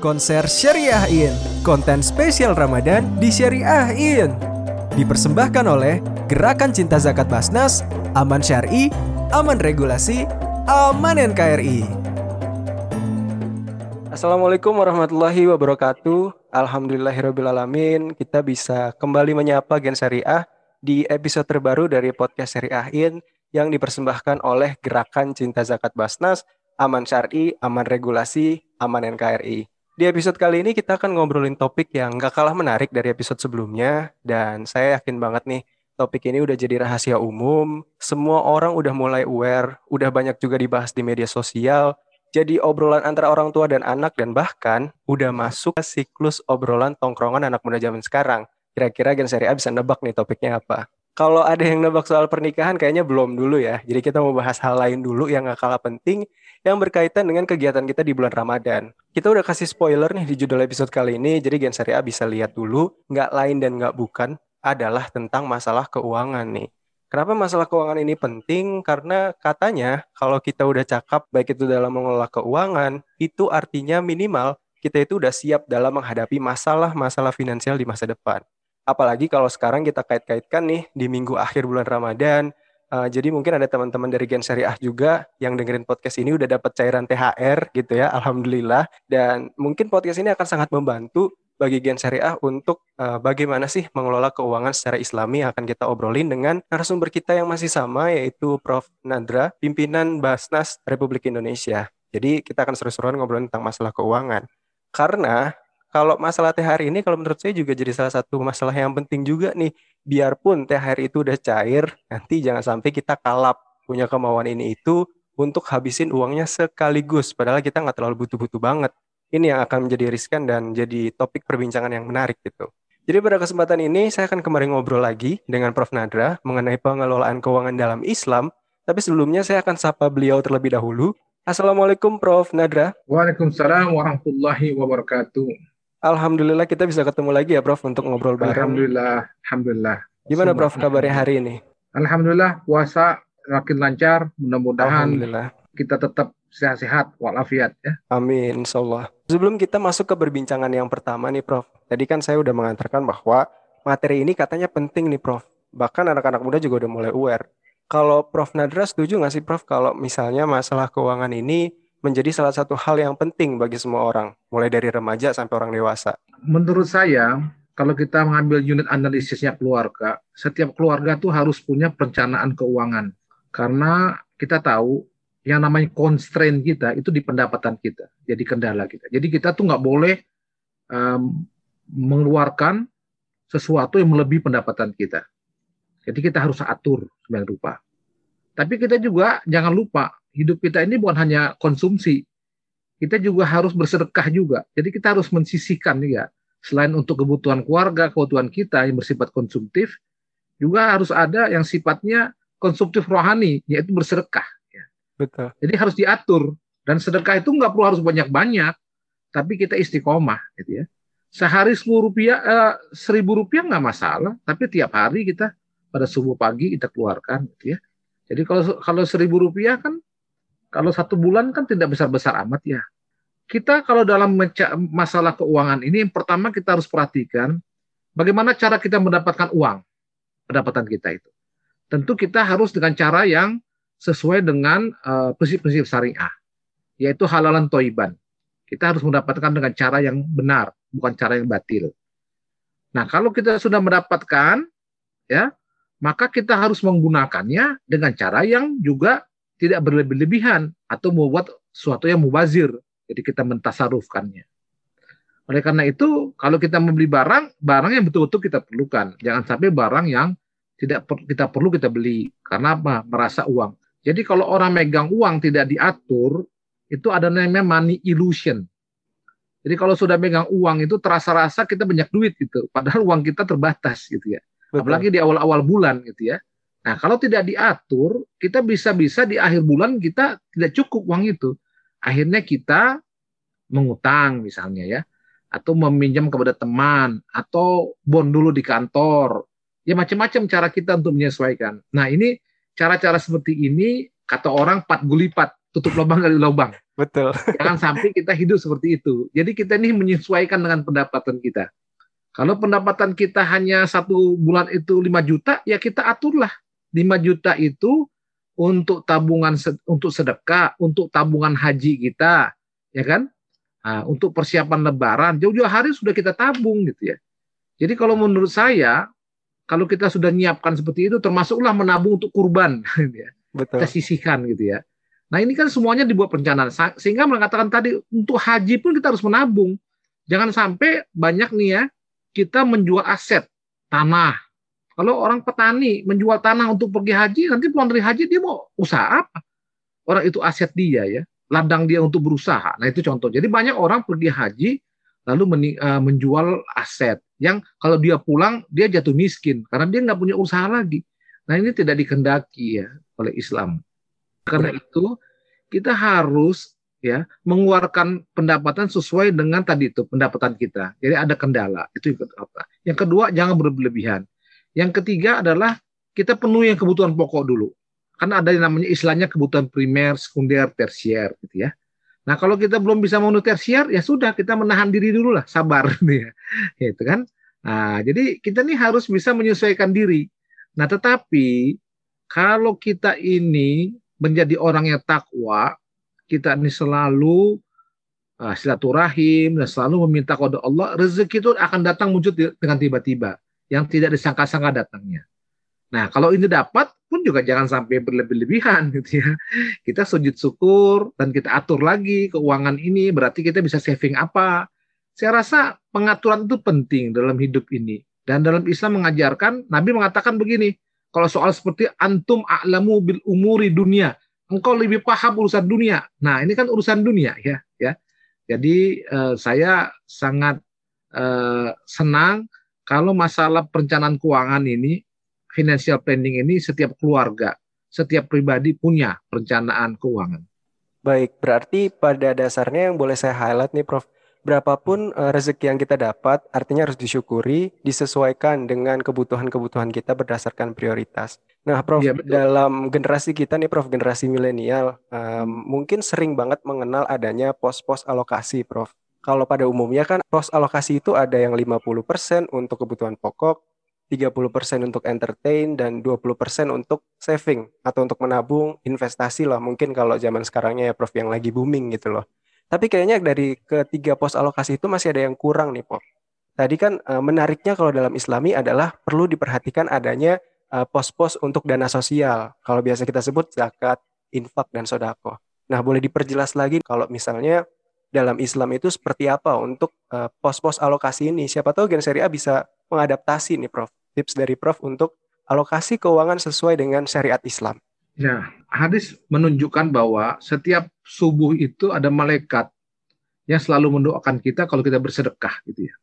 Konser Syariahin, konten spesial Ramadan di Syariahin. Dipersembahkan oleh Gerakan Cinta Zakat Basnas, Aman Syari, Aman Regulasi, Aman NKRI. Assalamualaikum warahmatullahi wabarakatuh. Alhamdulillahirrahmanirrahim. Kita bisa kembali menyapa Gen Syariah di episode terbaru dari podcast Syariahin yang dipersembahkan oleh Gerakan Cinta Zakat Basnas, Aman Syari, Aman Regulasi, Aman NKRI. Di episode kali ini kita akan ngobrolin topik yang gak kalah menarik dari episode sebelumnya dan saya yakin banget nih topik ini udah jadi rahasia umum, semua orang udah mulai aware, udah banyak juga dibahas di media sosial, jadi obrolan antara orang tua dan anak dan bahkan udah masuk ke siklus obrolan tongkrongan anak muda zaman sekarang. Kira-kira Gen Seri A bisa nebak nih topiknya apa? Kalau ada yang nebak soal pernikahan kayaknya belum dulu ya. Jadi kita mau bahas hal lain dulu yang gak kalah penting yang berkaitan dengan kegiatan kita di bulan Ramadan. Kita udah kasih spoiler nih di judul episode kali ini, jadi Gen Seri A bisa lihat dulu. Nggak lain dan nggak bukan adalah tentang masalah keuangan nih. Kenapa masalah keuangan ini penting? Karena katanya kalau kita udah cakap baik itu dalam mengelola keuangan, itu artinya minimal kita itu udah siap dalam menghadapi masalah-masalah finansial di masa depan. Apalagi kalau sekarang kita kait-kaitkan nih di minggu akhir bulan Ramadan, Uh, jadi mungkin ada teman-teman dari Gen Syariah juga yang dengerin podcast ini udah dapat cairan THR gitu ya, alhamdulillah. Dan mungkin podcast ini akan sangat membantu bagi Gen Syariah untuk uh, bagaimana sih mengelola keuangan secara Islami yang akan kita obrolin dengan narasumber kita yang masih sama yaitu Prof Nadra, pimpinan Basnas Republik Indonesia. Jadi kita akan seru-seruan ngobrolin tentang masalah keuangan. Karena kalau masalah THR ini kalau menurut saya juga jadi salah satu masalah yang penting juga nih. Biarpun THR itu udah cair, nanti jangan sampai kita kalap punya kemauan ini itu untuk habisin uangnya sekaligus. Padahal kita nggak terlalu butuh-butuh banget. Ini yang akan menjadi riskan dan jadi topik perbincangan yang menarik gitu. Jadi pada kesempatan ini saya akan kembali ngobrol lagi dengan Prof. Nadra mengenai pengelolaan keuangan dalam Islam. Tapi sebelumnya saya akan sapa beliau terlebih dahulu. Assalamualaikum Prof. Nadra. Waalaikumsalam warahmatullahi wabarakatuh. Alhamdulillah kita bisa ketemu lagi ya Prof untuk ngobrol bareng. Alhamdulillah, alhamdulillah. Gimana Prof kabarnya hari ini? Alhamdulillah puasa makin lancar. Mudah-mudahan kita tetap sehat-sehat walafiat ya. Amin insyaallah. Sebelum kita masuk ke perbincangan yang pertama nih Prof. Tadi kan saya udah mengantarkan bahwa materi ini katanya penting nih Prof. Bahkan anak-anak muda juga udah mulai aware. Kalau Prof Nadra setuju nggak sih Prof kalau misalnya masalah keuangan ini menjadi salah satu hal yang penting bagi semua orang, mulai dari remaja sampai orang dewasa? Menurut saya, kalau kita mengambil unit analisisnya keluarga, setiap keluarga tuh harus punya perencanaan keuangan. Karena kita tahu yang namanya constraint kita itu di pendapatan kita, jadi kendala kita. Jadi kita tuh nggak boleh um, mengeluarkan sesuatu yang melebihi pendapatan kita. Jadi kita harus atur sebagai rupa. Tapi kita juga jangan lupa hidup kita ini bukan hanya konsumsi. Kita juga harus bersedekah juga. Jadi kita harus mensisihkan ya. Selain untuk kebutuhan keluarga, kebutuhan kita yang bersifat konsumtif, juga harus ada yang sifatnya konsumtif rohani, yaitu bersedekah. Ya. Betul. Jadi harus diatur. Dan sedekah itu nggak perlu harus banyak-banyak, tapi kita istiqomah, gitu ya. Sehari sepuluh rupiah, eh, seribu rupiah nggak masalah, tapi tiap hari kita pada subuh pagi kita keluarkan, gitu ya. Jadi kalau kalau seribu rupiah kan kalau satu bulan kan tidak besar-besar amat ya. Kita kalau dalam masalah keuangan ini, yang pertama kita harus perhatikan bagaimana cara kita mendapatkan uang, pendapatan kita itu. Tentu kita harus dengan cara yang sesuai dengan uh, prinsip-prinsip syariah, yaitu halalan toiban. Kita harus mendapatkan dengan cara yang benar, bukan cara yang batil. Nah, kalau kita sudah mendapatkan, ya, maka kita harus menggunakannya dengan cara yang juga tidak berlebih-lebihan atau membuat sesuatu yang mubazir. Jadi kita mentasarufkannya. Oleh karena itu, kalau kita membeli barang, barang yang betul-betul kita perlukan. Jangan sampai barang yang tidak kita perlu kita beli. Karena apa? Merasa uang. Jadi kalau orang megang uang tidak diatur, itu ada namanya money illusion. Jadi kalau sudah megang uang itu terasa-rasa kita banyak duit gitu. Padahal uang kita terbatas gitu ya. Betul. Apalagi di awal-awal bulan gitu ya. Nah, kalau tidak diatur, kita bisa-bisa di akhir bulan kita tidak cukup uang itu. Akhirnya kita mengutang misalnya ya, atau meminjam kepada teman, atau bon dulu di kantor. Ya macam-macam cara kita untuk menyesuaikan. Nah, ini cara-cara seperti ini kata orang pat gulipat tutup lubang dari lubang. Betul. Jangan sampai kita hidup seperti itu. Jadi kita ini menyesuaikan dengan pendapatan kita. Kalau pendapatan kita hanya satu bulan itu 5 juta, ya kita aturlah 5 juta itu untuk tabungan untuk sedekah, untuk tabungan haji kita, ya kan? Nah, untuk persiapan lebaran, jauh-jauh hari sudah kita tabung gitu ya. Jadi kalau menurut saya, kalau kita sudah nyiapkan seperti itu, termasuklah menabung untuk kurban, gitu ya. Betul. kita sisihkan gitu ya. Nah ini kan semuanya dibuat perencanaan, sehingga mengatakan tadi untuk haji pun kita harus menabung. Jangan sampai banyak nih ya kita menjual aset tanah. Kalau orang petani menjual tanah untuk pergi haji, nanti pulang dari haji dia mau usaha apa? Orang itu aset dia ya, ladang dia untuk berusaha. Nah itu contoh. Jadi banyak orang pergi haji lalu uh, menjual aset yang kalau dia pulang dia jatuh miskin karena dia nggak punya usaha lagi. Nah ini tidak dikendaki ya oleh Islam. Karena itu kita harus ya mengeluarkan pendapatan sesuai dengan tadi itu pendapatan kita. Jadi ada kendala itu apa? Yang kedua jangan berlebihan. Yang ketiga adalah kita penuhi yang kebutuhan pokok dulu. Karena ada yang namanya istilahnya kebutuhan primer, sekunder, tersier gitu ya. Nah, kalau kita belum bisa memenuhi tersier, ya sudah kita menahan diri dulu lah, sabar gitu ya. Gitu kan? Nah, jadi kita ini harus bisa menyesuaikan diri. Nah, tetapi kalau kita ini menjadi orang yang takwa, kita ini selalu uh, silaturahim dan selalu meminta kepada Allah, rezeki itu akan datang muncul dengan tiba-tiba, yang tidak disangka-sangka datangnya. Nah, kalau ini dapat pun juga jangan sampai berlebih-lebihan gitu ya. Kita sujud syukur dan kita atur lagi keuangan ini berarti kita bisa saving apa. Saya rasa pengaturan itu penting dalam hidup ini. Dan dalam Islam mengajarkan Nabi mengatakan begini, kalau soal seperti antum a'lamu bil umuri dunia, engkau lebih paham urusan dunia. Nah, ini kan urusan dunia ya, ya. Jadi eh, saya sangat eh, senang kalau masalah perencanaan keuangan ini financial planning ini setiap keluarga, setiap pribadi punya perencanaan keuangan. Baik, berarti pada dasarnya yang boleh saya highlight nih Prof, berapapun uh, rezeki yang kita dapat artinya harus disyukuri, disesuaikan dengan kebutuhan-kebutuhan kita berdasarkan prioritas. Nah, Prof, ya, dalam generasi kita nih Prof, generasi milenial, um, mungkin sering banget mengenal adanya pos-pos alokasi, Prof. Kalau pada umumnya kan pos alokasi itu ada yang 50% untuk kebutuhan pokok, 30% untuk entertain dan 20% untuk saving atau untuk menabung investasi lah mungkin kalau zaman sekarangnya ya Prof yang lagi booming gitu loh. Tapi kayaknya dari ketiga pos alokasi itu masih ada yang kurang nih Prof. Tadi kan uh, menariknya kalau dalam Islami adalah perlu diperhatikan adanya uh, pos-pos untuk dana sosial. Kalau biasa kita sebut zakat, infak dan sodako. Nah boleh diperjelas lagi kalau misalnya dalam Islam itu seperti apa untuk uh, pos-pos alokasi ini? Siapa tahu Gen Syariah bisa mengadaptasi nih Prof tips dari Prof untuk alokasi keuangan sesuai dengan syariat Islam. Ya, hadis menunjukkan bahwa setiap subuh itu ada malaikat yang selalu mendoakan kita kalau kita bersedekah gitu ya.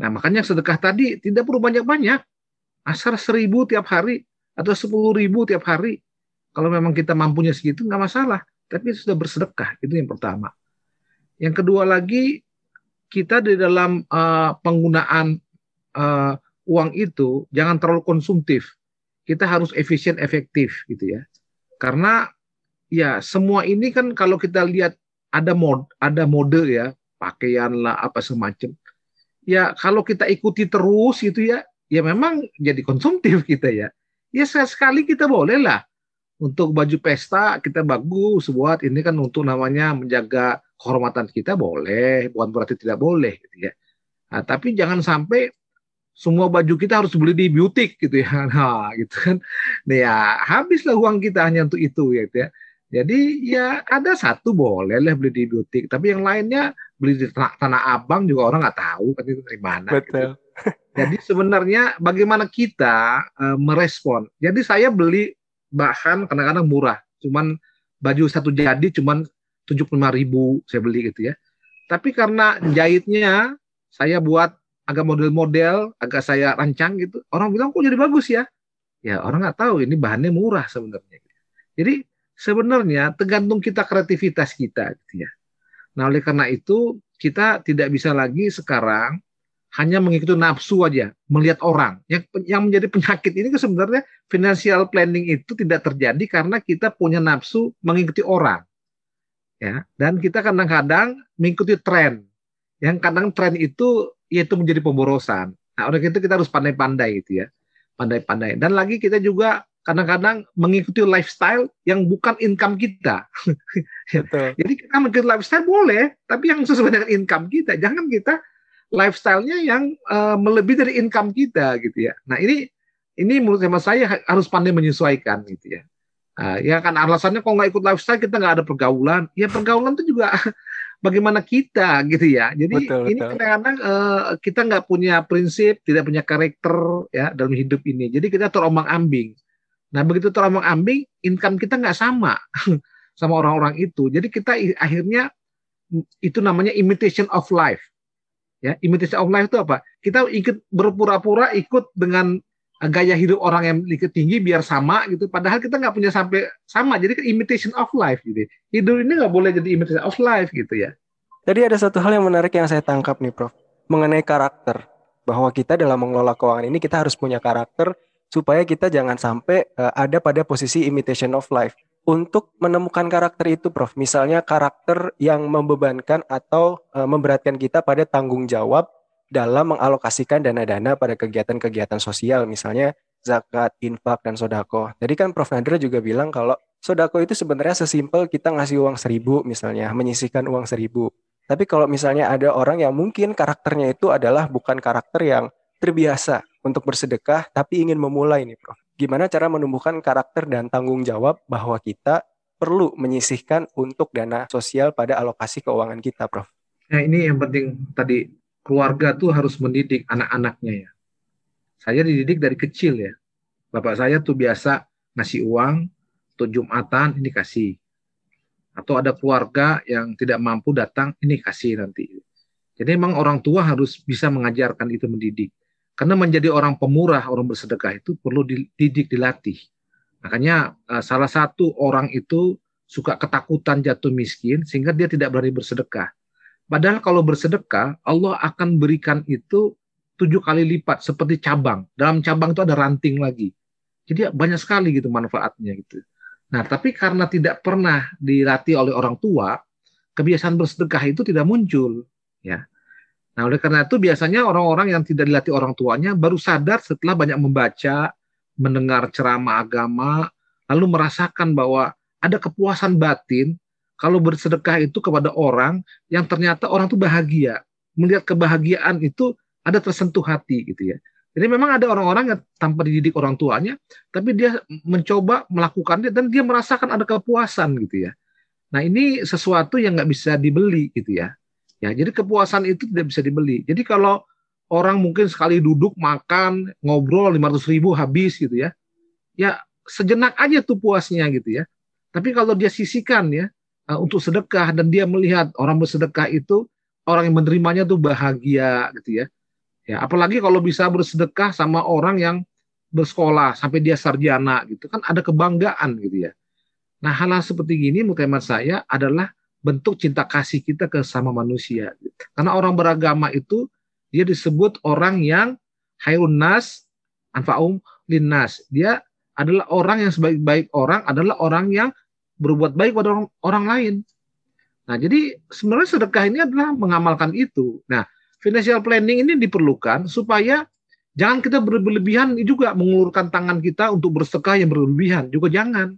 Nah, makanya sedekah tadi tidak perlu banyak-banyak. Asal seribu tiap hari atau sepuluh ribu tiap hari. Kalau memang kita mampunya segitu nggak masalah. Tapi sudah bersedekah itu yang pertama. Yang kedua lagi kita di dalam uh, penggunaan uh, uang itu jangan terlalu konsumtif. Kita harus efisien efektif gitu ya. Karena ya semua ini kan kalau kita lihat ada mod ada mode ya, pakaian lah apa semacam. Ya kalau kita ikuti terus gitu ya, ya memang jadi konsumtif kita ya. Ya sekali kita boleh lah untuk baju pesta kita bagus buat ini kan untuk namanya menjaga kehormatan kita boleh, bukan berarti tidak boleh gitu ya. Nah, tapi jangan sampai semua baju kita harus beli di butik gitu ya. Nah, gitu kan. Nah, ya habislah uang kita hanya untuk itu ya, gitu ya. Jadi ya ada satu boleh lah beli di butik, tapi yang lainnya beli di tanah, tanah abang juga orang nggak tahu kan itu dari mana. Gitu. Betul. Gitu. Jadi sebenarnya bagaimana kita uh, merespon. Jadi saya beli bahan kadang-kadang murah, cuman baju satu jadi cuman tujuh puluh ribu saya beli gitu ya. Tapi karena jahitnya saya buat agak model-model, agak saya rancang gitu, orang bilang kok jadi bagus ya. Ya orang nggak tahu ini bahannya murah sebenarnya. Jadi sebenarnya tergantung kita kreativitas kita gitu ya. Nah oleh karena itu kita tidak bisa lagi sekarang hanya mengikuti nafsu aja, melihat orang. Yang yang menjadi penyakit ini kan sebenarnya financial planning itu tidak terjadi karena kita punya nafsu mengikuti orang. Ya, dan kita kadang-kadang mengikuti tren. Yang kadang tren itu yaitu menjadi pemborosan. Nah, oleh itu kita harus pandai-pandai gitu ya. Pandai-pandai. Dan lagi kita juga kadang-kadang mengikuti lifestyle yang bukan income kita. Betul. Jadi kita mengikuti lifestyle boleh, tapi yang sesuai dengan income kita. Jangan kita lifestyle-nya yang uh, melebihi dari income kita gitu ya. Nah ini ini menurut saya harus pandai menyesuaikan gitu ya. Uh, ya kan alasannya kalau nggak ikut lifestyle kita nggak ada pergaulan. Ya pergaulan itu juga bagaimana kita gitu ya. Jadi betul, ini kadang-kadang uh, kita nggak punya prinsip, tidak punya karakter ya dalam hidup ini. Jadi kita terombang ambing. Nah begitu terombang ambing, income kita nggak sama sama orang-orang itu. Jadi kita akhirnya itu namanya imitation of life. Ya, imitation of life itu apa? Kita ikut berpura-pura ikut dengan gaya hidup orang yang tinggi biar sama gitu. Padahal kita nggak punya sampai sama. Jadi kan imitation of life gitu. Hidup ini nggak boleh jadi imitation of life gitu ya. Jadi ada satu hal yang menarik yang saya tangkap nih, Prof. Mengenai karakter. Bahwa kita dalam mengelola keuangan ini kita harus punya karakter supaya kita jangan sampai uh, ada pada posisi imitation of life. Untuk menemukan karakter itu, Prof, misalnya karakter yang membebankan atau uh, memberatkan kita pada tanggung jawab dalam mengalokasikan dana-dana pada kegiatan-kegiatan sosial, misalnya zakat, infak, dan sodako. Tadi kan Prof. Nadra juga bilang kalau sodako itu sebenarnya sesimpel kita ngasih uang seribu misalnya, menyisihkan uang seribu. Tapi kalau misalnya ada orang yang mungkin karakternya itu adalah bukan karakter yang terbiasa untuk bersedekah tapi ingin memulai nih Prof. Gimana cara menumbuhkan karakter dan tanggung jawab bahwa kita perlu menyisihkan untuk dana sosial pada alokasi keuangan kita, Prof. Nah, ini yang penting tadi keluarga tuh harus mendidik anak-anaknya ya. Saya dididik dari kecil ya. Bapak saya tuh biasa ngasih uang untuk Jumatan ini kasih. Atau ada keluarga yang tidak mampu datang ini kasih nanti. Jadi memang orang tua harus bisa mengajarkan itu mendidik. Karena menjadi orang pemurah, orang bersedekah itu perlu dididik, dilatih. Makanya eh, salah satu orang itu suka ketakutan jatuh miskin sehingga dia tidak berani bersedekah. Padahal kalau bersedekah, Allah akan berikan itu tujuh kali lipat seperti cabang. Dalam cabang itu ada ranting lagi. Jadi banyak sekali gitu manfaatnya gitu. Nah, tapi karena tidak pernah dilatih oleh orang tua, kebiasaan bersedekah itu tidak muncul, ya. Nah, oleh karena itu biasanya orang-orang yang tidak dilatih orang tuanya baru sadar setelah banyak membaca, mendengar ceramah agama, lalu merasakan bahwa ada kepuasan batin kalau bersedekah itu kepada orang yang ternyata orang itu bahagia. Melihat kebahagiaan itu ada tersentuh hati gitu ya. Jadi memang ada orang-orang yang tanpa dididik orang tuanya, tapi dia mencoba melakukannya dan dia merasakan ada kepuasan gitu ya. Nah ini sesuatu yang nggak bisa dibeli gitu ya. Ya, jadi kepuasan itu tidak bisa dibeli. Jadi kalau orang mungkin sekali duduk makan ngobrol 500 ribu habis gitu ya, ya sejenak aja tuh puasnya gitu ya. Tapi kalau dia sisihkan ya uh, untuk sedekah dan dia melihat orang bersedekah itu orang yang menerimanya tuh bahagia gitu ya. Ya, apalagi kalau bisa bersedekah sama orang yang bersekolah sampai dia sarjana gitu kan ada kebanggaan gitu ya. Nah, hal-hal seperti ini menurut saya adalah bentuk cinta kasih kita ke sama manusia. Karena orang beragama itu dia disebut orang yang hayrun nas anfa'um linnas. Dia adalah orang yang sebaik-baik orang adalah orang yang berbuat baik pada orang, orang lain. Nah, jadi sebenarnya sedekah ini adalah mengamalkan itu. Nah, financial planning ini diperlukan supaya jangan kita berlebihan juga mengulurkan tangan kita untuk bersedekah yang berlebihan juga jangan.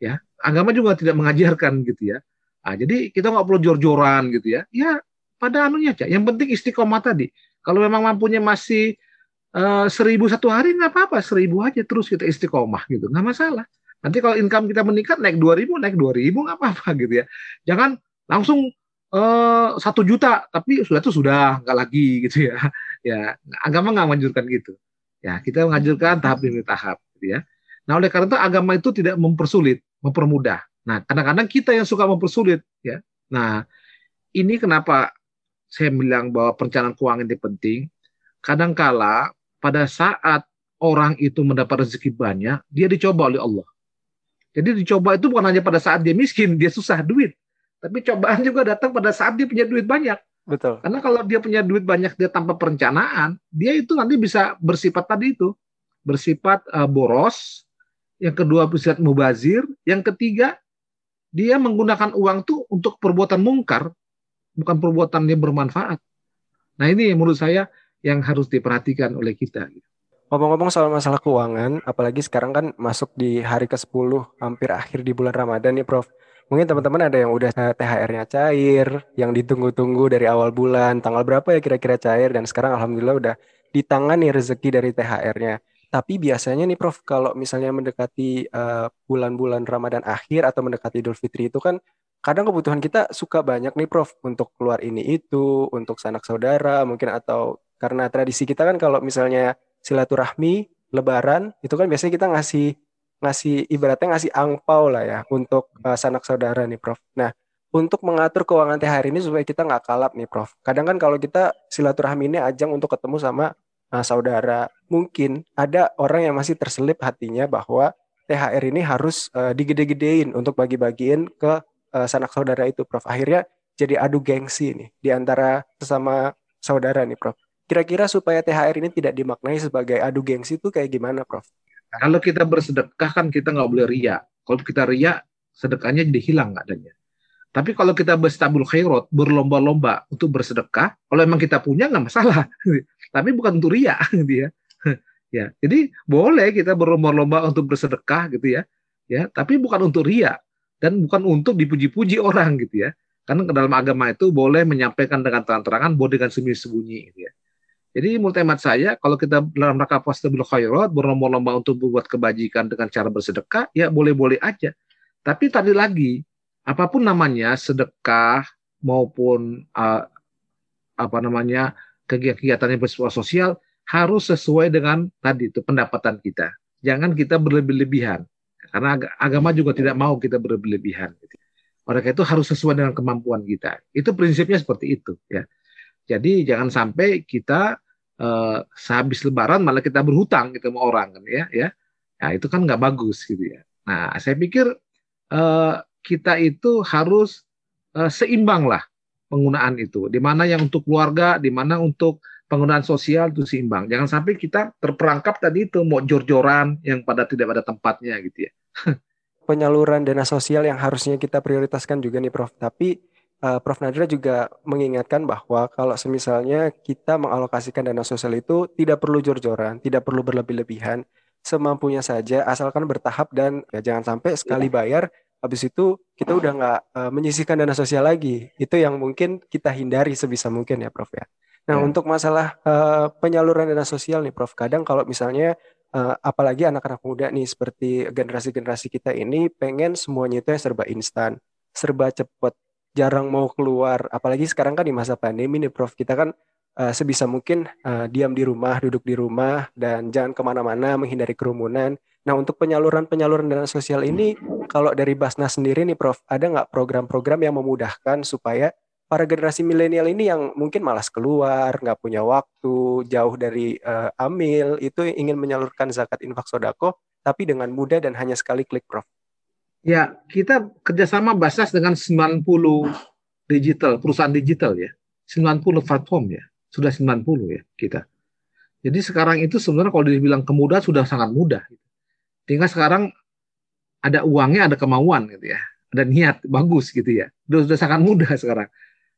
Ya, agama juga tidak mengajarkan gitu ya. Nah, jadi kita nggak perlu jor-joran gitu ya. Ya pada anunya aja. Yang penting istiqomah tadi. Kalau memang mampunya masih uh, seribu satu hari nggak apa-apa, seribu aja terus kita istiqomah gitu, nggak masalah. Nanti kalau income kita meningkat naik dua ribu, naik dua ribu nggak apa-apa gitu ya. Jangan langsung eh, satu juta, tapi sudah itu sudah nggak lagi gitu ya. Ya agama nggak menganjurkan gitu. Ya kita menganjurkan tahap demi tahap gitu ya. Nah oleh karena itu agama itu tidak mempersulit, mempermudah. Nah, kadang-kadang kita yang suka mempersulit ya. Nah, ini kenapa saya bilang bahwa perencanaan keuangan ini penting. Kadangkala pada saat orang itu mendapat rezeki banyak, dia dicoba oleh Allah. Jadi dicoba itu bukan hanya pada saat dia miskin, dia susah duit. Tapi cobaan juga datang pada saat dia punya duit banyak. Betul. Karena kalau dia punya duit banyak dia tanpa perencanaan, dia itu nanti bisa bersifat tadi itu, bersifat uh, boros. Yang kedua bersifat mubazir. Yang ketiga dia menggunakan uang tuh untuk perbuatan mungkar, bukan perbuatan yang bermanfaat. Nah ini menurut saya yang harus diperhatikan oleh kita. Ngomong-ngomong soal masalah keuangan, apalagi sekarang kan masuk di hari ke-10, hampir akhir di bulan Ramadan nih Prof. Mungkin teman-teman ada yang udah THR-nya cair, yang ditunggu-tunggu dari awal bulan, tanggal berapa ya kira-kira cair, dan sekarang Alhamdulillah udah di tangan nih rezeki dari THR-nya. Tapi biasanya nih Prof, kalau misalnya mendekati uh, bulan-bulan Ramadan akhir atau mendekati Idul Fitri itu kan kadang kebutuhan kita suka banyak nih Prof untuk keluar ini itu, untuk sanak saudara mungkin atau karena tradisi kita kan kalau misalnya silaturahmi, lebaran itu kan biasanya kita ngasih ngasih ibaratnya ngasih angpau lah ya untuk uh, sanak saudara nih Prof. Nah, untuk mengatur keuangan THR ini supaya kita nggak kalap nih Prof. Kadang kan kalau kita silaturahmi ini ajang untuk ketemu sama uh, saudara, mungkin ada orang yang masih terselip hatinya bahwa THR ini harus uh, digede-gedein untuk bagi-bagiin ke uh, sanak saudara itu Prof. Akhirnya jadi adu gengsi nih di antara sesama saudara nih Prof. Kira-kira supaya THR ini tidak dimaknai sebagai adu gengsi itu kayak gimana Prof? Kalau kita bersedekah kan kita nggak boleh ria. Kalau kita ria, sedekahnya jadi hilang adanya. Tapi kalau kita berstabul khairat, berlomba-lomba untuk bersedekah, kalau emang kita punya nggak masalah. Tapi bukan untuk ria, gitu ya. ya, jadi boleh kita berlomba-lomba untuk bersedekah, gitu ya. Ya, tapi bukan untuk ria dan bukan untuk dipuji-puji orang, gitu ya. Karena dalam agama itu boleh menyampaikan dengan terang-terangan, boleh dengan sembunyi-sembunyi, gitu ya. Jadi menurut hemat saya, kalau kita dalam rangka fastabil khairat, berlomba-lomba untuk membuat kebajikan dengan cara bersedekah, ya boleh-boleh aja. Tapi tadi lagi, apa pun namanya, sedekah maupun uh, apa namanya kegiatan yang bersifat sosial harus sesuai dengan tadi itu pendapatan kita. Jangan kita berlebih-lebihan. Karena agama juga tidak mau kita berlebih-lebihan. Oleh itu harus sesuai dengan kemampuan kita. Itu prinsipnya seperti itu ya. Jadi jangan sampai kita uh, sehabis lebaran malah kita berhutang gitu sama orang kan ya ya. Nah itu kan nggak bagus gitu ya. Nah saya pikir uh, kita itu harus uh, seimbang lah penggunaan itu. Di mana yang untuk keluarga di mana untuk penggunaan sosial itu seimbang. Jangan sampai kita terperangkap tadi itu mau jor-joran yang pada tidak pada tempatnya gitu ya. Penyaluran dana sosial yang harusnya kita prioritaskan juga nih Prof. Tapi uh, Prof. Nadra juga mengingatkan bahwa kalau semisalnya kita mengalokasikan dana sosial itu tidak perlu jor-joran, tidak perlu berlebih-lebihan, semampunya saja, asalkan bertahap dan ya jangan sampai sekali iya. bayar, habis itu kita udah nggak uh, menyisihkan dana sosial lagi. Itu yang mungkin kita hindari sebisa mungkin ya, Prof. ya. Nah, ya. untuk masalah uh, penyaluran dana sosial nih, Prof. Kadang kalau misalnya uh, apalagi anak-anak muda nih seperti generasi-generasi kita ini pengen semuanya itu yang serba instan, serba cepat jarang mau keluar. Apalagi sekarang kan di masa pandemi nih Prof. Kita kan uh, sebisa mungkin uh, diam di rumah, duduk di rumah, dan jangan ke mana-mana, menghindari kerumunan. Nah untuk penyaluran-penyaluran dana sosial ini, kalau dari Basnas sendiri nih Prof, ada nggak program-program yang memudahkan supaya para generasi milenial ini yang mungkin malas keluar, nggak punya waktu, jauh dari uh, amil, itu ingin menyalurkan zakat infak sodako, tapi dengan mudah dan hanya sekali klik Prof. Ya, kita kerjasama Basnas dengan 90 digital, perusahaan digital ya. 90 platform ya. Sudah 90 ya kita. Jadi sekarang itu sebenarnya kalau dibilang kemudahan sudah sangat mudah. Tinggal sekarang ada uangnya, ada kemauan gitu ya. Ada niat, bagus gitu ya. Sudah, sudah sangat mudah sekarang.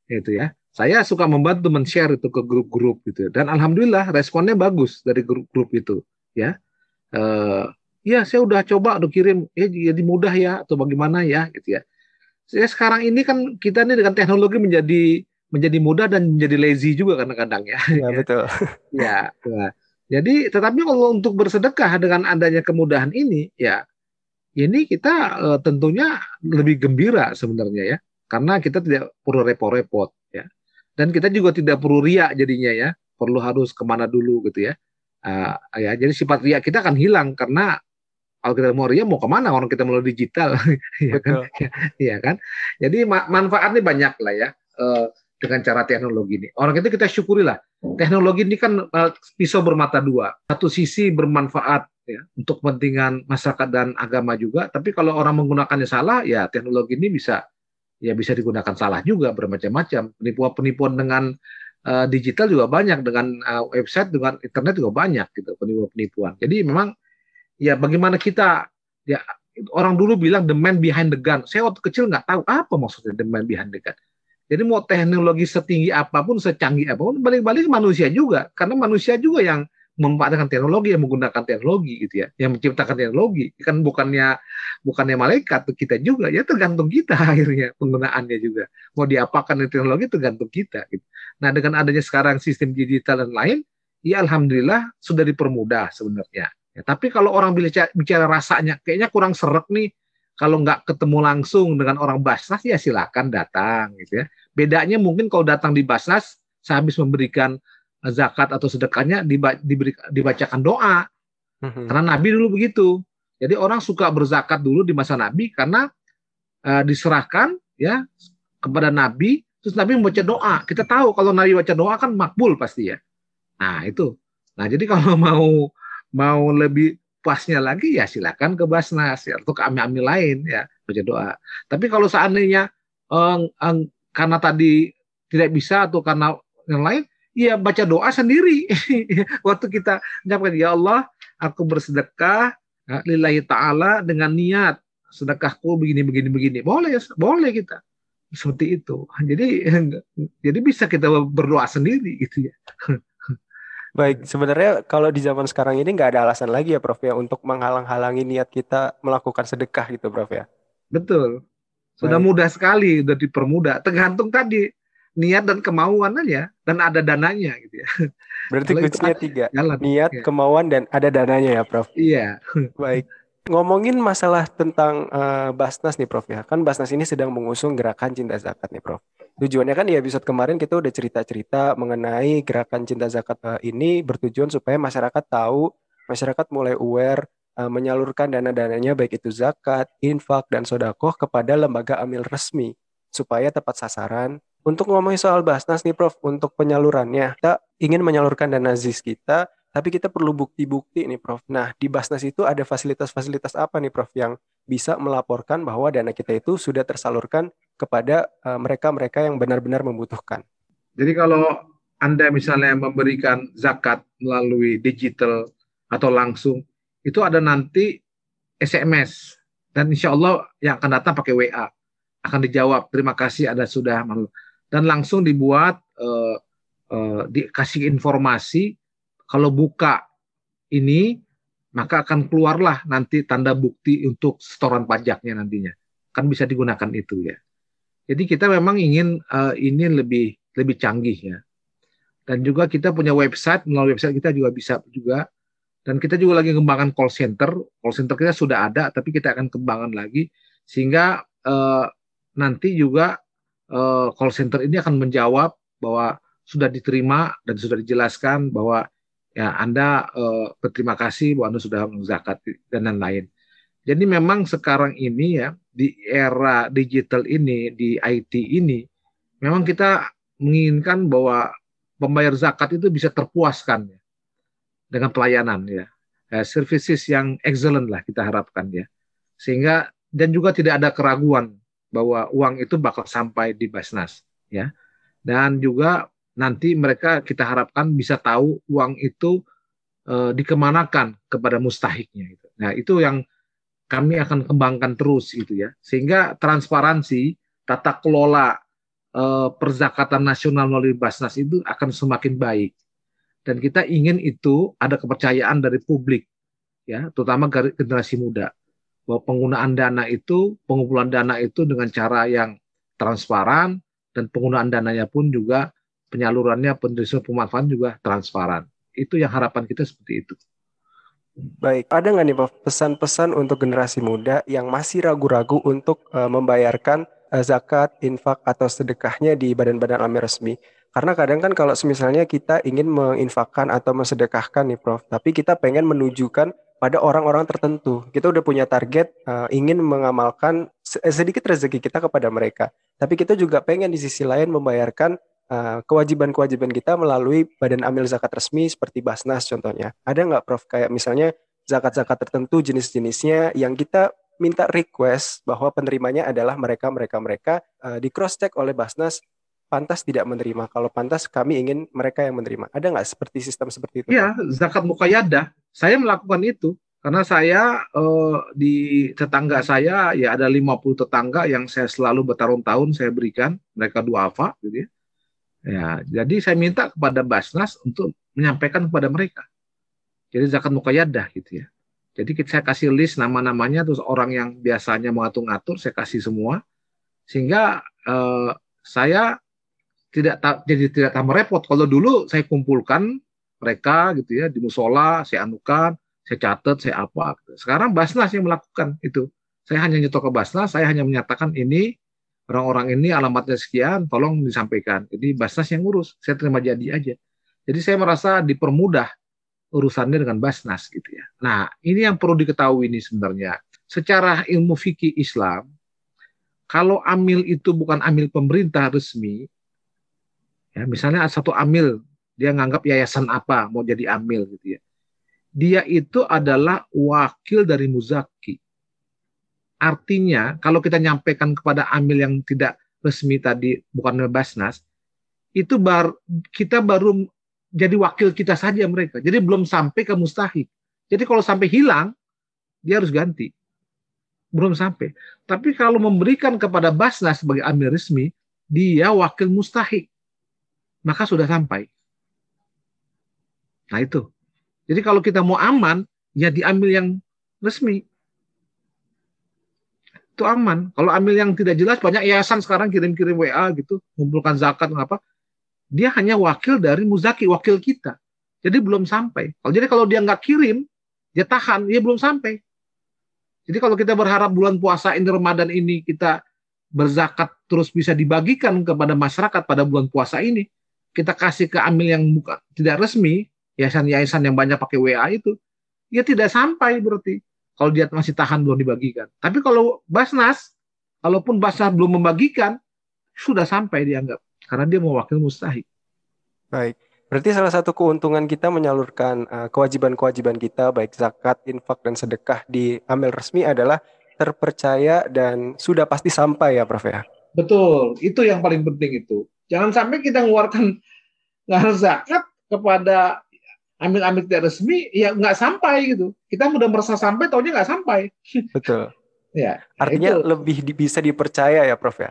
Gitu ya. Saya suka membantu men-share itu ke grup-grup gitu. Dan alhamdulillah responnya bagus dari grup-grup itu ya. Eh, ya saya udah coba udah kirim. Ya jadi mudah ya atau bagaimana ya? Gitu ya. Saya sekarang ini kan kita ini dengan teknologi menjadi menjadi mudah dan menjadi lazy juga kadang-kadang ya. Ya. betul. Ya, ya. Jadi tetapi kalau untuk bersedekah dengan adanya kemudahan ini ya ini kita uh, tentunya lebih gembira sebenarnya ya. Karena kita tidak perlu repot-repot ya. Dan kita juga tidak perlu riak jadinya ya. Perlu harus ke mana dulu gitu ya. Uh, ya jadi sifat riak kita akan hilang karena kalau kita mau ria mau ke mana orang kita melalui digital? Ya kan? Ya kan? Jadi manfaatnya banyak lah ya uh, dengan cara teknologi ini. Orang itu kita syukuri lah. Teknologi ini kan uh, pisau bermata dua. Satu sisi bermanfaat ya untuk kepentingan masyarakat dan agama juga tapi kalau orang menggunakannya salah ya teknologi ini bisa ya bisa digunakan salah juga bermacam-macam. Penipuan-penipuan dengan uh, digital juga banyak, dengan uh, website, dengan internet juga banyak gitu penipuan-penipuan. Jadi memang ya bagaimana kita ya orang dulu bilang the man behind the gun. Saya waktu kecil nggak tahu apa maksudnya the man behind the gun. Jadi mau teknologi setinggi apa pun, secanggih apa pun, balik-balik manusia juga. Karena manusia juga yang memanfaatkan teknologi yang menggunakan teknologi gitu ya yang menciptakan teknologi kan bukannya bukannya malaikat kita juga ya tergantung kita akhirnya penggunaannya juga mau diapakan teknologi tergantung kita gitu. nah dengan adanya sekarang sistem digital dan lain ya alhamdulillah sudah dipermudah sebenarnya ya, tapi kalau orang bicara, bicara rasanya kayaknya kurang serak nih kalau nggak ketemu langsung dengan orang Basnas ya silakan datang gitu ya bedanya mungkin kalau datang di Basnas saya habis memberikan zakat atau sedekahnya diberi, dibacakan doa. Hmm. Karena Nabi dulu begitu. Jadi orang suka berzakat dulu di masa Nabi karena uh, diserahkan ya kepada Nabi, terus Nabi membaca doa. Kita tahu kalau Nabi baca doa kan makbul pasti ya. Nah itu. Nah jadi kalau mau mau lebih pasnya lagi ya silakan ke Basnas ya, atau ke ami-ami lain ya baca doa. Tapi kalau seandainya eh, eh, karena tadi tidak bisa atau karena yang lain ya baca doa sendiri. Waktu kita menyampaikan, ya Allah, aku bersedekah ya, lillahi ta'ala dengan niat sedekahku begini begini begini boleh boleh kita seperti itu jadi jadi bisa kita berdoa sendiri gitu ya baik sebenarnya kalau di zaman sekarang ini nggak ada alasan lagi ya Prof ya untuk menghalang-halangi niat kita melakukan sedekah gitu Prof ya betul sudah baik. mudah sekali sudah dipermudah tergantung tadi niat dan kemauan aja dan ada dananya gitu ya. Berarti kuncinya tiga. Jalan. Niat, ya. kemauan dan ada dananya ya, Prof. Iya. Baik. Ngomongin masalah tentang uh, Basnas nih, Prof ya. Kan Basnas ini sedang mengusung gerakan cinta zakat nih, Prof. Tujuannya kan di episode kemarin kita udah cerita-cerita mengenai gerakan cinta zakat uh, ini bertujuan supaya masyarakat tahu, masyarakat mulai aware uh, menyalurkan dana-dananya baik itu zakat, infak dan sodakoh kepada lembaga amil resmi supaya tepat sasaran untuk ngomongin soal Basnas nih Prof, untuk penyalurannya, kita ingin menyalurkan dana ZIS kita, tapi kita perlu bukti-bukti nih Prof. Nah, di Basnas itu ada fasilitas-fasilitas apa nih Prof yang bisa melaporkan bahwa dana kita itu sudah tersalurkan kepada eh, mereka-mereka yang benar-benar membutuhkan. Jadi kalau Anda misalnya memberikan zakat melalui digital atau langsung, itu ada nanti SMS dan insya Allah yang akan datang pakai WA akan dijawab terima kasih Anda sudah dan langsung dibuat uh, uh, dikasih informasi. Kalau buka ini maka akan keluarlah nanti tanda bukti untuk setoran pajaknya nantinya. Kan bisa digunakan itu ya jadi kita memang ingin uh, ini lebih lebih canggih ya. Dan juga kita punya website melalui website kita juga bisa juga. Dan kita juga lagi kembangkan call center. Call center kita sudah ada tapi kita akan kembangkan lagi. Sehingga uh, nanti juga uh, call center ini akan menjawab bahwa sudah diterima dan sudah dijelaskan bahwa ya Anda uh, berterima kasih bahwa Anda sudah zakat dan lain-lain. Jadi memang sekarang ini ya di era digital ini di IT ini memang kita menginginkan bahwa pembayar zakat itu bisa terpuaskan ya dengan pelayanan ya. ya services yang excellent lah kita harapkan ya. Sehingga dan juga tidak ada keraguan bahwa uang itu bakal sampai di Basnas ya. Dan juga nanti mereka kita harapkan bisa tahu uang itu e, dikemanakan kepada mustahiknya itu. Nah, itu yang kami akan kembangkan terus gitu ya. Sehingga transparansi tata kelola e, perzakatan nasional melalui Basnas itu akan semakin baik. Dan kita ingin itu ada kepercayaan dari publik ya, terutama generasi muda bahwa penggunaan dana itu, pengumpulan dana itu dengan cara yang transparan dan penggunaan dananya pun juga penyalurannya, penerima pemanfaatan juga transparan. Itu yang harapan kita seperti itu. Baik, ada nggak nih Pak pesan-pesan untuk generasi muda yang masih ragu-ragu untuk uh, membayarkan uh, zakat, infak atau sedekahnya di badan-badan amir resmi? Karena kadang kan kalau misalnya kita ingin menginfakkan atau mensedekahkan nih Prof, tapi kita pengen menunjukkan pada orang-orang tertentu. Kita udah punya target uh, ingin mengamalkan sedikit rezeki kita kepada mereka. Tapi kita juga pengen di sisi lain membayarkan kewajiban-kewajiban kita melalui badan amil zakat resmi seperti Basnas contohnya. Ada nggak Prof kayak misalnya zakat-zakat tertentu jenis-jenisnya yang kita minta request bahwa penerimanya adalah mereka mereka mereka uh, di cross check oleh Basnas pantas tidak menerima. Kalau pantas kami ingin mereka yang menerima. Ada nggak seperti sistem seperti itu? Iya, zakat mukayadah. Saya melakukan itu karena saya uh, di tetangga saya ya ada 50 tetangga yang saya selalu bertahun-tahun saya berikan mereka dua apa gitu ya. Ya, jadi saya minta kepada Basnas untuk menyampaikan kepada mereka. Jadi zakat mukayadah gitu ya. Jadi saya kasih list nama-namanya terus orang yang biasanya mengatur-ngatur saya kasih semua sehingga uh, saya tidak jadi tidak tambah repot. Kalau dulu saya kumpulkan mereka gitu ya di musola, saya anukan, saya catat, saya apa. Sekarang Basnas yang melakukan itu. Saya hanya nyetok ke Basnas, saya hanya menyatakan ini orang-orang ini alamatnya sekian, tolong disampaikan. Jadi Basnas yang ngurus, saya terima jadi aja. Jadi saya merasa dipermudah urusannya dengan Basnas gitu ya. Nah, ini yang perlu diketahui ini sebenarnya. Secara ilmu fikih Islam, kalau amil itu bukan amil pemerintah resmi, Ya, misalnya satu amil, dia nganggap yayasan apa mau jadi amil gitu ya. Dia itu adalah wakil dari muzaki. Artinya kalau kita nyampaikan kepada amil yang tidak resmi tadi bukan Basnas, itu bar, kita baru jadi wakil kita saja mereka. Jadi belum sampai ke mustahik. Jadi kalau sampai hilang, dia harus ganti. Belum sampai. Tapi kalau memberikan kepada Basnas sebagai amil resmi, dia wakil mustahik maka sudah sampai. Nah itu. Jadi kalau kita mau aman, ya diambil yang resmi. Itu aman. Kalau ambil yang tidak jelas, banyak yayasan sekarang kirim-kirim WA gitu, mengumpulkan zakat, apa. Dia hanya wakil dari muzaki, wakil kita. Jadi belum sampai. Kalau jadi kalau dia nggak kirim, dia tahan, dia belum sampai. Jadi kalau kita berharap bulan puasa ini Ramadan ini kita berzakat terus bisa dibagikan kepada masyarakat pada bulan puasa ini, kita kasih ke amil yang bukan tidak resmi, yayasan-yayasan yang banyak pakai WA itu, ya tidak sampai berarti. Kalau dia masih tahan belum dibagikan. Tapi kalau Basnas, kalaupun Basnas belum membagikan, sudah sampai dianggap karena dia mewakili mustahik. Baik. Berarti salah satu keuntungan kita menyalurkan uh, kewajiban-kewajiban kita baik zakat, infak dan sedekah di amil resmi adalah terpercaya dan sudah pasti sampai ya Prof ya. Betul, itu yang paling penting itu. Jangan sampai kita mengeluarkan zakat kepada amil-amil tidak resmi, ya nggak sampai gitu. Kita udah merasa sampai, taunya nggak sampai. Betul. ya. Artinya itu. lebih di, bisa dipercaya ya, Prof ya?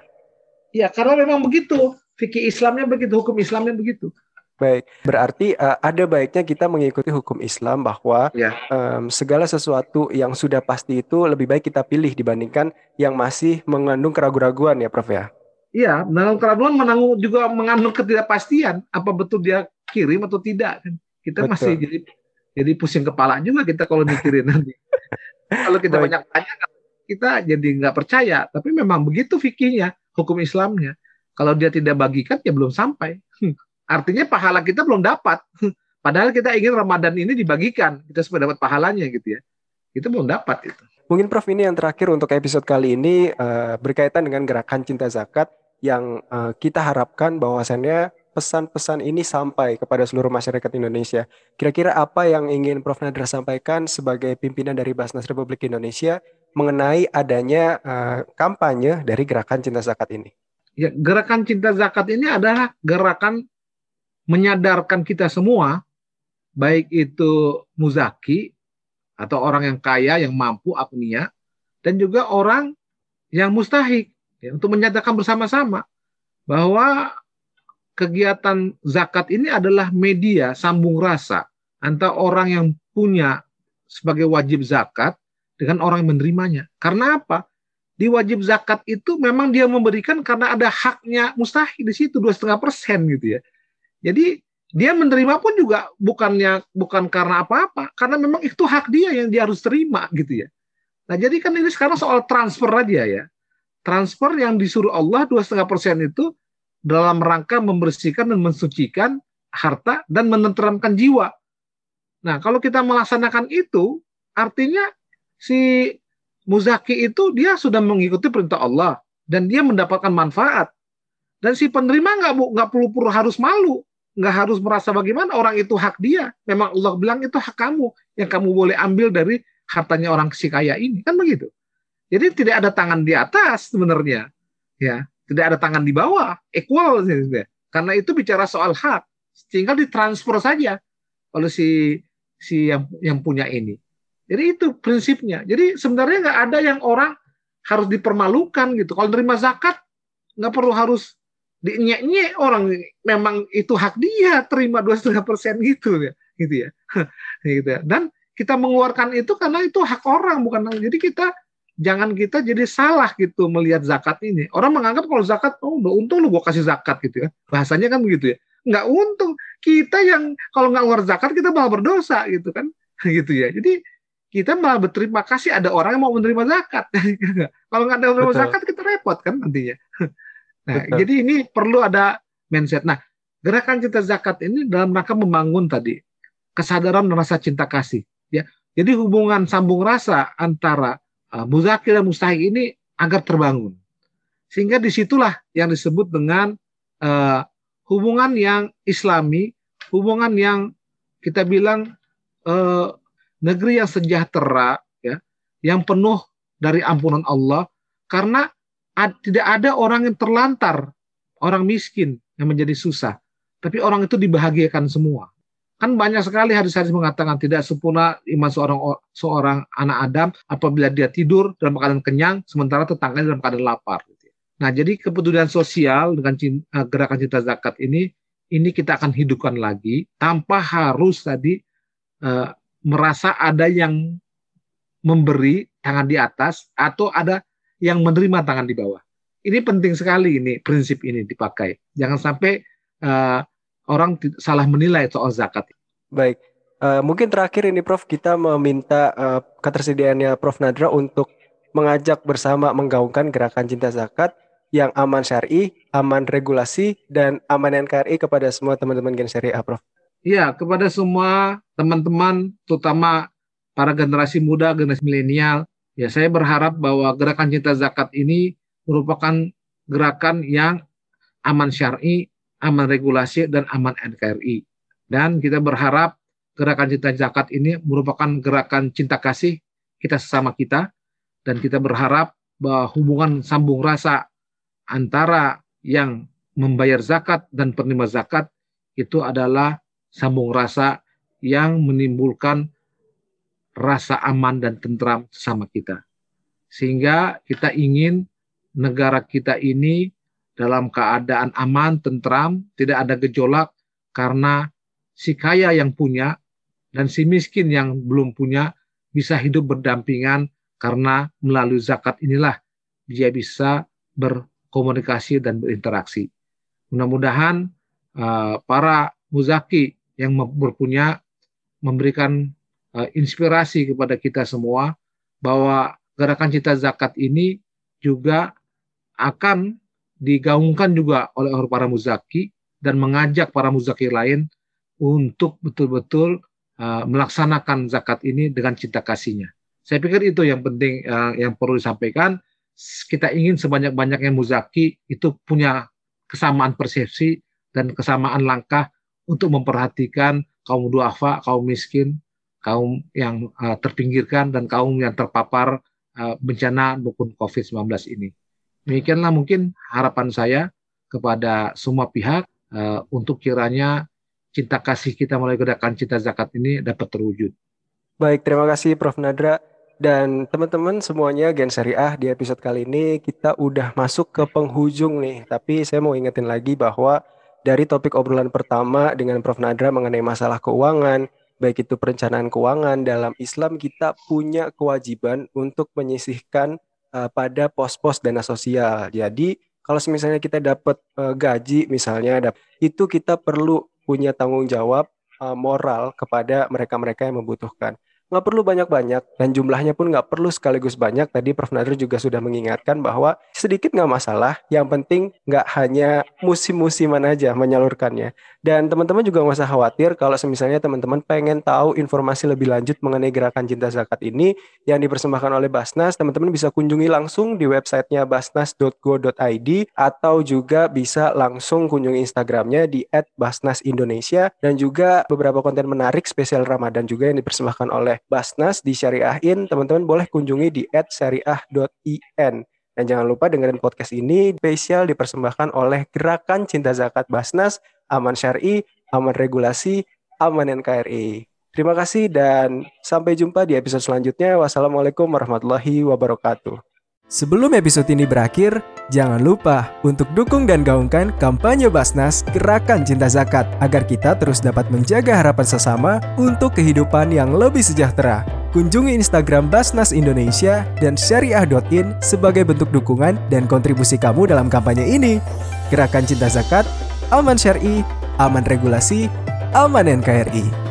Ya, karena memang begitu. Fikih Islamnya begitu, hukum Islamnya begitu. Baik, berarti uh, ada baiknya kita mengikuti hukum Islam bahwa ya. um, segala sesuatu yang sudah pasti itu lebih baik kita pilih dibandingkan yang masih mengandung keraguan-raguan ya, Prof ya. Iya, menanggung keraguan menanggung juga mengandung ketidakpastian apa betul dia kirim atau tidak kan. Kita betul. masih jadi jadi pusing kepala juga kita kalau mikirin nanti. kalau kita Baik. banyak tanya kita jadi nggak percaya, tapi memang begitu fikihnya, hukum Islamnya. Kalau dia tidak bagikan ya belum sampai. Hmm. Artinya pahala kita belum dapat. Hmm. Padahal kita ingin Ramadan ini dibagikan, kita supaya dapat pahalanya gitu ya. Itu belum dapat itu. Mungkin Prof ini yang terakhir untuk episode kali ini uh, berkaitan dengan gerakan cinta zakat yang uh, kita harapkan bahwasannya pesan-pesan ini sampai kepada seluruh masyarakat Indonesia. Kira-kira apa yang ingin Prof. Nadra sampaikan sebagai pimpinan dari Basnas Republik Indonesia mengenai adanya uh, kampanye dari gerakan cinta zakat ini? Ya, gerakan cinta zakat ini adalah gerakan menyadarkan kita semua, baik itu muzaki atau orang yang kaya, yang mampu, agnia, dan juga orang yang mustahik ya, untuk menyatakan bersama-sama bahwa kegiatan zakat ini adalah media sambung rasa antara orang yang punya sebagai wajib zakat dengan orang yang menerimanya. Karena apa? Di wajib zakat itu memang dia memberikan karena ada haknya mustahil di situ dua setengah persen gitu ya. Jadi dia menerima pun juga bukannya bukan karena apa-apa, karena memang itu hak dia yang dia harus terima gitu ya. Nah jadi kan ini sekarang soal transfer aja ya transfer yang disuruh Allah dua setengah persen itu dalam rangka membersihkan dan mensucikan harta dan menenteramkan jiwa. Nah, kalau kita melaksanakan itu, artinya si muzaki itu dia sudah mengikuti perintah Allah dan dia mendapatkan manfaat. Dan si penerima nggak nggak perlu perlu harus malu, nggak harus merasa bagaimana orang itu hak dia. Memang Allah bilang itu hak kamu yang kamu boleh ambil dari hartanya orang si kaya ini, kan begitu. Jadi tidak ada tangan di atas sebenarnya. Ya, tidak ada tangan di bawah, equal Karena itu bicara soal hak, tinggal ditransfer saja oleh si si yang yang punya ini. Jadi itu prinsipnya. Jadi sebenarnya nggak ada yang orang harus dipermalukan gitu. Kalau nerima zakat nggak perlu harus dinyek orang. Memang itu hak dia terima dua setengah persen gitu ya. Gitu ya. Gitu ya. Dan kita mengeluarkan itu karena itu hak orang bukan jadi kita jangan kita jadi salah gitu melihat zakat ini. Orang menganggap kalau zakat oh udah untung lu gua kasih zakat gitu ya. Bahasanya kan begitu ya. Nggak untung. Kita yang kalau nggak ngeluar zakat kita malah berdosa gitu kan. Gitu ya. Jadi kita malah berterima kasih ada orang yang mau menerima zakat. Kalau nggak ada menerima zakat kita repot kan nantinya. Nah, jadi ini perlu ada mindset. Nah, gerakan cinta zakat ini dalam rangka membangun tadi kesadaran dan rasa cinta kasih. Ya, jadi hubungan sambung rasa antara muzakir dan mustahik ini agar terbangun. Sehingga di situlah yang disebut dengan uh, hubungan yang islami, hubungan yang kita bilang uh, negeri yang sejahtera, ya, yang penuh dari ampunan Allah, karena tidak ada orang yang terlantar, orang miskin yang menjadi susah. Tapi orang itu dibahagiakan semua. Kan banyak sekali hadis-hadis mengatakan tidak sempurna iman seorang seorang anak Adam apabila dia tidur dalam keadaan kenyang, sementara tetangganya dalam keadaan lapar. Nah, jadi kepedulian sosial dengan cinta, eh, gerakan cinta zakat ini, ini kita akan hidupkan lagi tanpa harus tadi uh, merasa ada yang memberi tangan di atas atau ada yang menerima tangan di bawah. Ini penting sekali ini prinsip ini dipakai. Jangan sampai uh, orang salah menilai soal zakat. Baik, uh, mungkin terakhir ini Prof kita meminta uh, ketersediaannya Prof Nadra untuk mengajak bersama menggaungkan gerakan cinta zakat yang aman syari, aman regulasi, dan aman NKRI kepada semua teman-teman Gen Syariah, Prof. Iya, kepada semua teman-teman, terutama para generasi muda, generasi milenial, Ya, saya berharap bahwa gerakan cinta zakat ini merupakan gerakan yang aman syar'i, aman regulasi, dan aman NKRI. Dan kita berharap gerakan cinta zakat ini merupakan gerakan cinta kasih kita sesama kita, dan kita berharap bahwa hubungan sambung rasa antara yang membayar zakat dan penerima zakat itu adalah sambung rasa yang menimbulkan rasa aman dan tentram sama kita. Sehingga kita ingin negara kita ini dalam keadaan aman, tentram, tidak ada gejolak karena si kaya yang punya dan si miskin yang belum punya bisa hidup berdampingan karena melalui zakat inilah dia bisa berkomunikasi dan berinteraksi. Mudah-mudahan uh, para muzaki yang berpunya memberikan uh, inspirasi kepada kita semua bahwa gerakan cita zakat ini juga akan digaungkan juga oleh para muzaki dan mengajak para muzaki lain untuk betul-betul uh, melaksanakan zakat ini dengan cinta kasihnya. Saya pikir itu yang penting uh, yang perlu disampaikan. Kita ingin sebanyak-banyaknya muzaki itu punya kesamaan persepsi dan kesamaan langkah untuk memperhatikan kaum duafa, kaum miskin, kaum yang uh, terpinggirkan dan kaum yang terpapar uh, bencana maupun COVID-19 ini. Demikianlah mungkin harapan saya kepada semua pihak uh, untuk kiranya cinta kasih kita melalui gerakan cinta zakat ini dapat terwujud. Baik, terima kasih Prof. Nadra. Dan teman-teman semuanya Gen Syariah di episode kali ini kita udah masuk ke penghujung nih. Tapi saya mau ingetin lagi bahwa dari topik obrolan pertama dengan Prof. Nadra mengenai masalah keuangan, baik itu perencanaan keuangan dalam Islam kita punya kewajiban untuk menyisihkan uh, pada pos-pos dana sosial. Jadi kalau misalnya kita dapat uh, gaji misalnya itu kita perlu punya tanggung jawab uh, moral kepada mereka-mereka yang membutuhkan nggak perlu banyak-banyak dan jumlahnya pun nggak perlu sekaligus banyak. Tadi Prof. Nadir juga sudah mengingatkan bahwa sedikit nggak masalah. Yang penting nggak hanya musim-musiman aja menyalurkannya. Dan teman-teman juga nggak usah khawatir kalau misalnya teman-teman pengen tahu informasi lebih lanjut mengenai gerakan cinta zakat ini yang dipersembahkan oleh Basnas, teman-teman bisa kunjungi langsung di websitenya basnas.go.id atau juga bisa langsung kunjungi Instagramnya di @basnasindonesia dan juga beberapa konten menarik spesial Ramadan juga yang dipersembahkan oleh oleh Basnas di Syariahin, teman-teman boleh kunjungi di @syariah.in. Dan jangan lupa dengerin podcast ini spesial dipersembahkan oleh Gerakan Cinta Zakat Basnas, Aman Syari, Aman Regulasi, Aman NKRI. Terima kasih dan sampai jumpa di episode selanjutnya. Wassalamualaikum warahmatullahi wabarakatuh. Sebelum episode ini berakhir, jangan lupa untuk dukung dan gaungkan kampanye Basnas Gerakan Cinta Zakat agar kita terus dapat menjaga harapan sesama untuk kehidupan yang lebih sejahtera. Kunjungi Instagram Basnas Indonesia dan syariah.in sebagai bentuk dukungan dan kontribusi kamu dalam kampanye ini. Gerakan Cinta Zakat, aman syari, aman regulasi, aman NKRI.